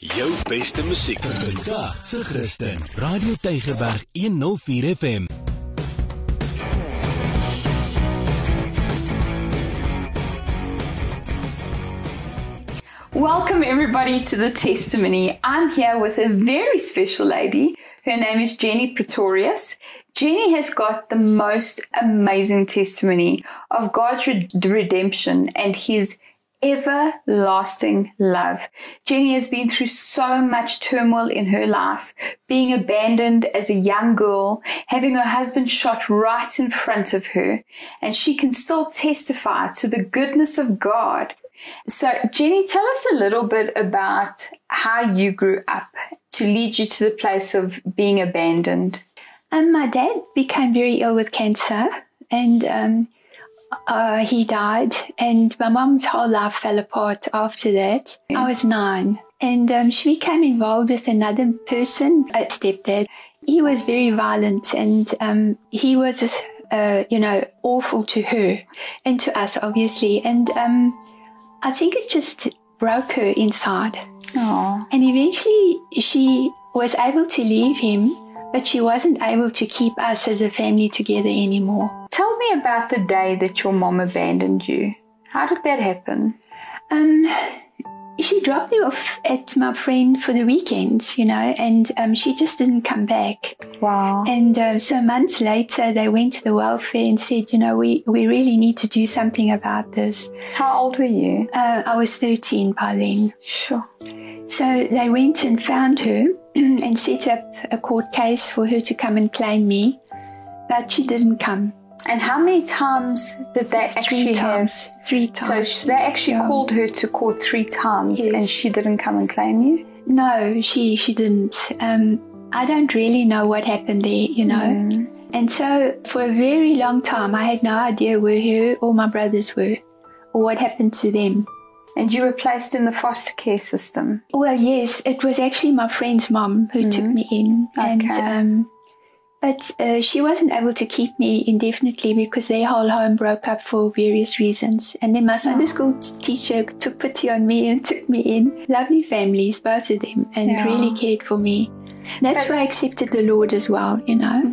Jou beste musiek vandag se Christen. Radio Tygerberg 104 FM. Welcome, everybody, to the testimony. I'm here with a very special lady. Her name is Jenny Pretorius. Jenny has got the most amazing testimony of God's re- redemption and His everlasting love. Jenny has been through so much turmoil in her life, being abandoned as a young girl, having her husband shot right in front of her, and she can still testify to the goodness of God. So, Jenny, tell us a little bit about how you grew up to lead you to the place of being abandoned. Um, my dad became very ill with cancer, and um, uh, he died, and my mom's whole life fell apart after that. I was nine, and um, she became involved with another person, a stepdad. He was very violent, and um, he was, uh, you know, awful to her and to us, obviously. And um, I think it just broke her inside. Oh, And eventually, she was able to leave him, but she wasn't able to keep us as a family together anymore. Me about the day that your mom abandoned you. How did that happen? Um, she dropped me off at my friend for the weekend, you know, and um, she just didn't come back. Wow. And uh, so months later, they went to the welfare and said, you know, we, we really need to do something about this. How old were you? Uh, I was 13 by then. Sure. So they went and found her and set up a court case for her to come and claim me, but she didn't come. And how many times did they actually Three have? times. Three So times. sh- they actually Yeah. called her to court three times, Yes. and she didn't come and claim you. No, she she didn't. Um, I don't really know what happened there, you know. Mm. And so for a very long time, I had no idea where her or my brothers were, or what happened to them. And you were placed in the foster care system. Well, yes, it was actually my friend's mom who took me in, and um, but uh, she wasn't able to keep me indefinitely because their whole home broke up for various reasons. And then my Sunday school teacher took pity on me and took me in. Lovely families, both of them, and Yeah. really cared for me. That's But- why I accepted the Lord as well, you know.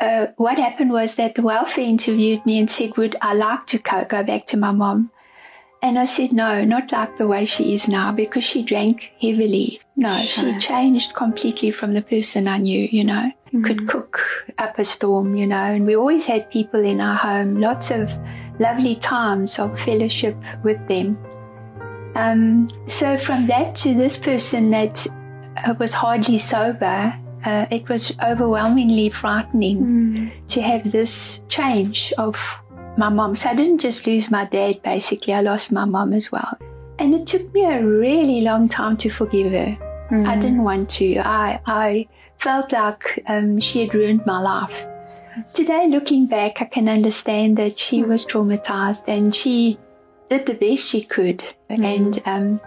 Uh, what happened was that the welfare interviewed me and said, Would I like to co- go back to my mom? And I said, no, not like the way she is now because she drank heavily. No, she changed completely from the person I knew, you know. Could cook up a storm, you know. And we always had people in our home, lots of lovely times of fellowship with them. Um, so from that to this person that uh, was hardly sober, uh, it was overwhelmingly frightening to have this change of my mom. So I didn't just lose my dad, basically, I lost my mom as well. And it took me a really long time to forgive her. I didn't mm-hmm. want to. I, I felt like um, she had ruined my life. Today, looking back, I can understand that she mm-hmm. was traumatized and she did the best she could. And mm-hmm. um,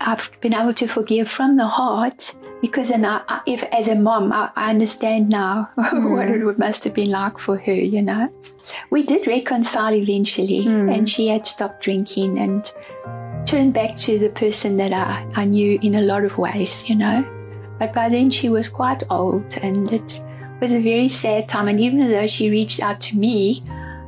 I've been able to forgive from the heart because and I, if as a mom, I, I understand now what it must have been like for her, you know. We did reconcile eventually and she had stopped drinking and turned back to the person that I, I knew in a lot of ways, you know. But by then she was quite old and it was a very sad time. And even though she reached out to me,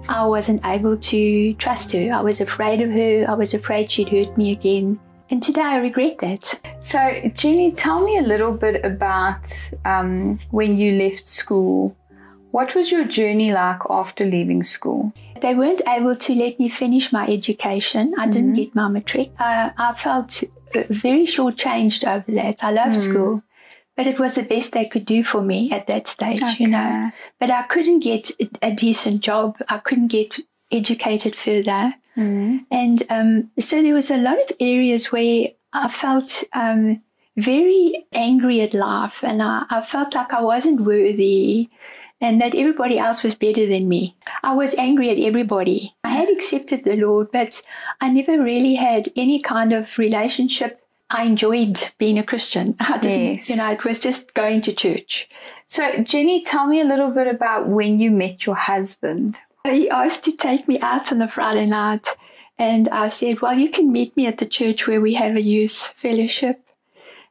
I wasn't able to trust her. I was afraid of her. I was afraid she'd hurt me again. And today I regret that. So, Jenny, tell me a little bit about um, when you left school. What was your journey like after leaving school? They weren't able to let me finish my education. I didn't get my matric. Uh, I felt very shortchanged over that. I loved school, but it was the best they could do for me at that stage, you know. But I couldn't get a decent job. I couldn't get educated further. And um, so there was a lot of areas where I felt um, very angry at life and I, I felt like I wasn't worthy and that everybody else was better than me. I was angry at everybody. I had accepted the Lord, but I never really had any kind of relationship. I enjoyed being a Christian. I didn't, Yes. you know, it was just going to church. So, Jenny, tell me a little bit about when you met your husband. He asked to take me out on a Friday night, and I said, Well, you can meet me at the church where we have a youth fellowship.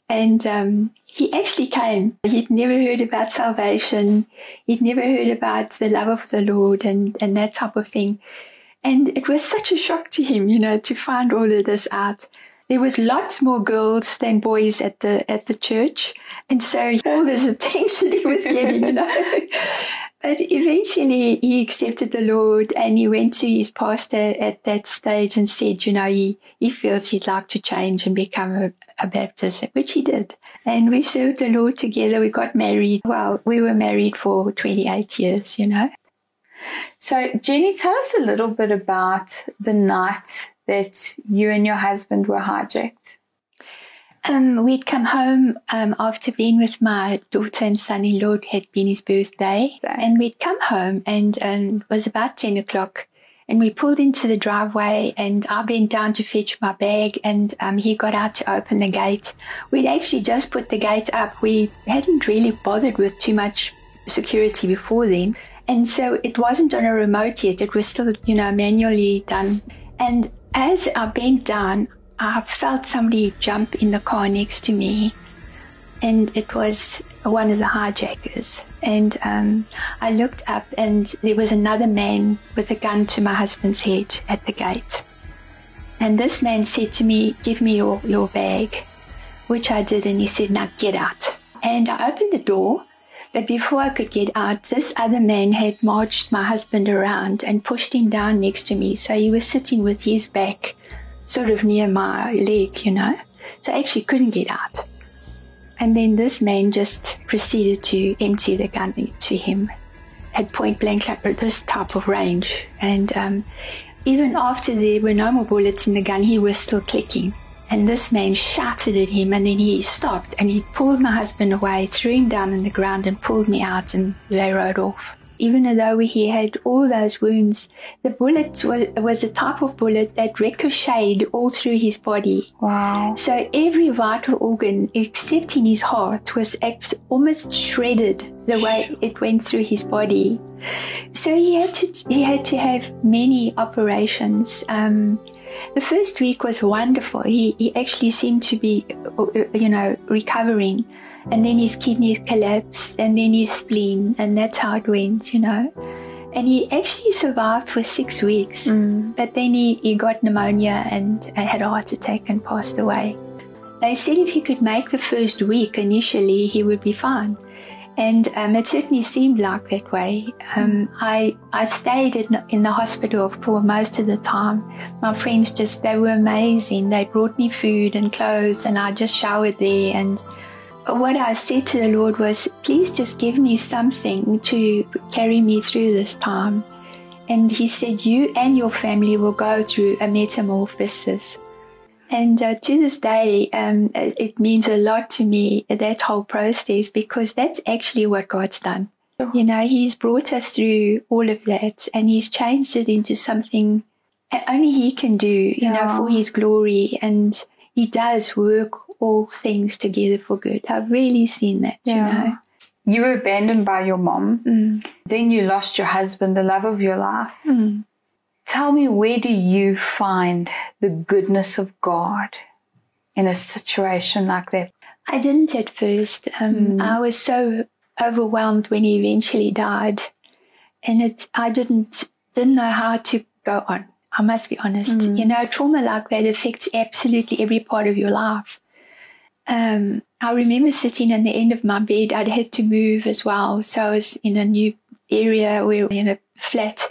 And um, he actually came. He'd never heard about salvation. He'd never heard about the love of the Lord and, and that type of thing. And it was such a shock to him, you know, to find all of this out. There was lots more girls than boys at the at the church, and so all this attention he was getting, you know. But eventually he accepted the Lord and he went to his pastor at that stage and said, you know, he, he feels he'd like to change and become a, a Baptist, which he did. And we served the Lord together. We got married. Well, we were married for 28 years, you know. So, Jenny, tell us a little bit about the night that you and your husband were hijacked. Um, we'd come home um, after being with my daughter and son-in-law. It had been his birthday, and we'd come home, and um, it was about ten o'clock. And we pulled into the driveway, and I bent down to fetch my bag, and um, he got out to open the gate. We'd actually just put the gate up. We hadn't really bothered with too much security before then, and so it wasn't on a remote yet. It was still, you know, manually done. And as I bent down, I felt somebody jump in the car next to me, and it was one of the hijackers. And um, I looked up, and there was another man with a gun to my husband's head at the gate. And this man said to me, Give me your, your bag, which I did, and he said, Now get out. And I opened the door, but before I could get out, this other man had marched my husband around and pushed him down next to me. So he was sitting with his back sort of near my leg, you know. So I actually couldn't get out. And then this man just proceeded to empty the gun to him at point blank, like this type of range. And um, even after there were no more bullets in the gun, he was still clicking. And this man shouted at him, and then he stopped and he pulled my husband away, threw him down on the ground, and pulled me out, and they rode off even though he had all those wounds, the bullet was, was a type of bullet that ricocheted all through his body. Wow. So every vital organ, except in his heart, was almost shredded the way it went through his body. So he had to, he had to have many operations. Um, the first week was wonderful. He, he actually seemed to be, uh, you know, recovering. And then his kidneys collapsed and then his spleen. And that's how it went, you know. And he actually survived for six weeks. Mm. But then he, he got pneumonia and had a heart attack and passed away. They said if he could make the first week initially, he would be fine. And um, it certainly seemed like that way. Um, I I stayed in, in the hospital for most of the time. My friends just they were amazing. They brought me food and clothes, and I just showered there. And what I said to the Lord was, please just give me something to carry me through this time. And He said, you and your family will go through a metamorphosis. And uh, to this day, um, it means a lot to me, that whole process, because that's actually what God's done. You know, He's brought us through all of that and He's changed it into something only He can do, you yeah. know, for His glory. And He does work all things together for good. I've really seen that, yeah. you know. You were abandoned by your mom. Mm. Then you lost your husband, the love of your life. Mm. Tell me, where do you find the goodness of God in a situation like that? I didn't at first. Um, mm. I was so overwhelmed when he eventually died, and it I didn't didn't know how to go on. I must be honest. Mm. You know, trauma like that affects absolutely every part of your life. Um, I remember sitting on the end of my bed. I'd had to move as well, so I was in a new area. We were in a flat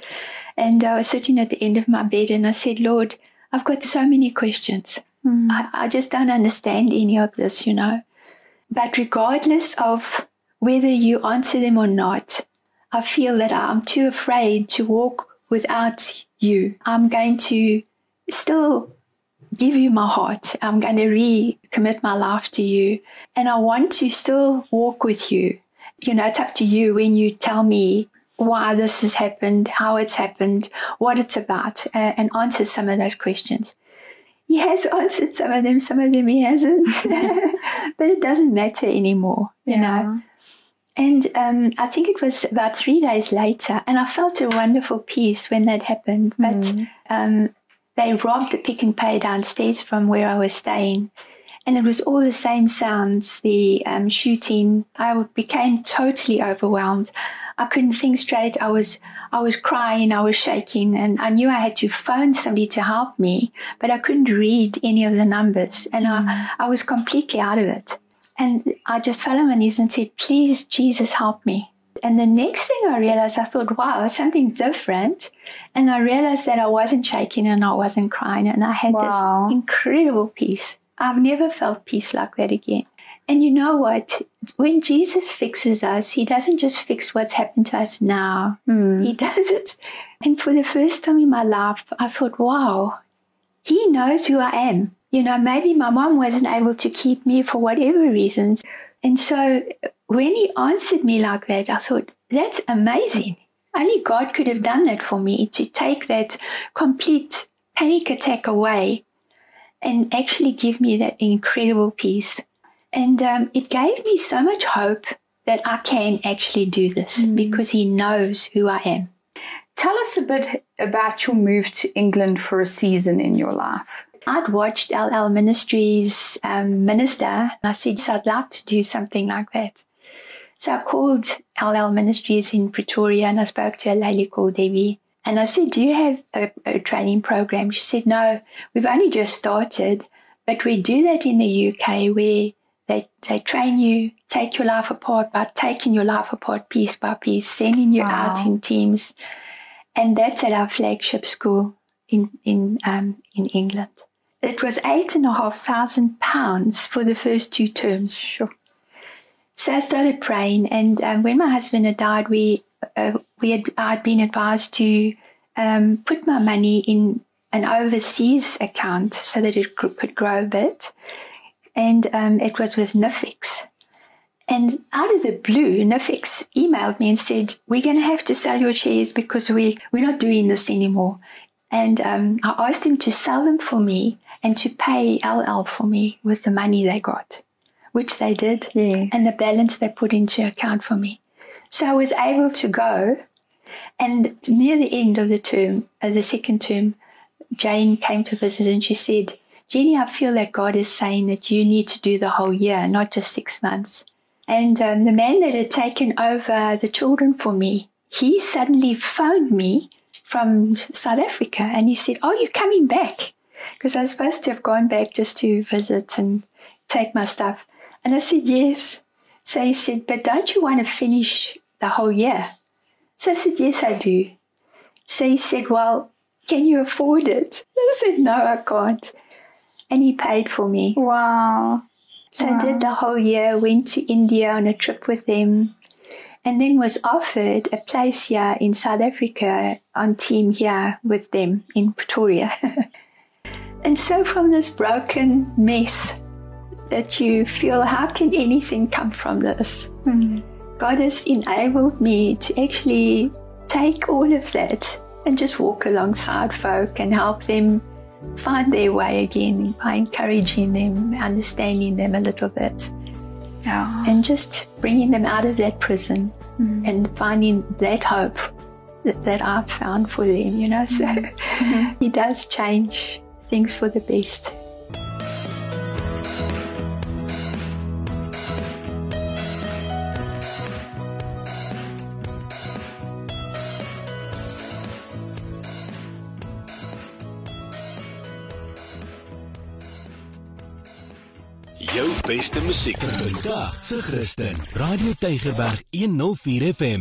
and I was sitting at the end of my bed and I said, Lord, I've got so many questions. Mm. I, I just don't understand any of this, you know. But regardless of whether you answer them or not, I feel that I'm too afraid to walk without you. I'm going to still give you my heart. I'm going to recommit my life to you. And I want to still walk with you. You know, it's up to you when you tell me why this has happened, how it's happened, what it's about, uh, and answer some of those questions. He has answered some of them, some of them he hasn't, but it doesn't matter anymore, you yeah. know. And um, I think it was about three days later, and I felt a wonderful peace when that happened. But mm. um, they robbed the Pick n Pay downstairs from where I was staying, and it was all the same sounds, the um, shooting. I became totally overwhelmed. I couldn't think straight. I was, I was crying, I was shaking, and I knew I had to phone somebody to help me, but I couldn't read any of the numbers, and I, mm. I was completely out of it. And I just fell on my knees and said, "Please, Jesus, help me." And the next thing I realized, I thought, wow, something different. And I realized that I wasn't shaking and I wasn't crying. And I had Wow. this incredible peace. I've never felt peace like that again. And you know what? When Jesus fixes us, he doesn't just fix what's happened to us now. Hmm. He does it. And for the first time in my life, I thought, wow, he knows who I am. You know, maybe my mom wasn't able to keep me for whatever reasons. And so when he answered me like that, I thought, that's amazing. Only God could have done that for me to take that complete panic attack away and actually give me that incredible peace. And um, it gave me so much hope that I can actually do this because he knows who I am. Tell us a bit about your move to England for a season in your life. I'd watched Ellel Ministries um, minister, and I said, "Yes, I'd like to do something like that. So I called Ellel Ministries in Pretoria and I spoke to a lady called Debbie. And I said, Do you have a, a training program? She said, No, we've only just started, but we do that in the UK where they, they train you, take your life apart by taking your life apart piece by piece, sending you Wow. out in teams. And that's at our flagship school in, in, um, in England. It was eight and a half thousand pounds for the first two terms. Sure. So I started praying, and um, when my husband had died, we uh, we had I'd been advised to um, put my money in an overseas account so that it could grow a bit, and um, it was with Nifix. And out of the blue, Nifix emailed me and said, "We're going to have to sell your shares because we we're not doing this anymore." And um, I asked them to sell them for me and to pay Ellel for me with the money they got, which they did Yes. and the balance they put into account for me. So I was able to go. And near the end of the term, uh, the second term, Jane came to visit and she said, Jenny, I feel that God is saying that you need to do the whole year, not just six months. And um, the man that had taken over the children for me, he suddenly phoned me from South Africa and he said, Are you coming back? Because I was supposed to have gone back just to visit and take my stuff. And I said, Yes. So he said, But don't you want to finish the whole year? So I said, Yes, I do. So he said, Well, can you afford it? I said, No, I can't. And he paid for me. Wow. So I did the whole year, went to India on a trip with them, and then was offered a place here in South Africa on team here with them in Pretoria. and so from this broken mess that you feel, how can anything come from this? Hmm. God has enabled me to actually take all of that and just walk alongside folk and help them find their way again by encouraging them, understanding them a little bit, Yeah. and just bringing them out of that prison mm-hmm. and finding that hope that, that I've found for them, you know. So mm-hmm. He does change things for the best. Beste musiek vir vandag se Christen. Radio Tygerberg 104 FM.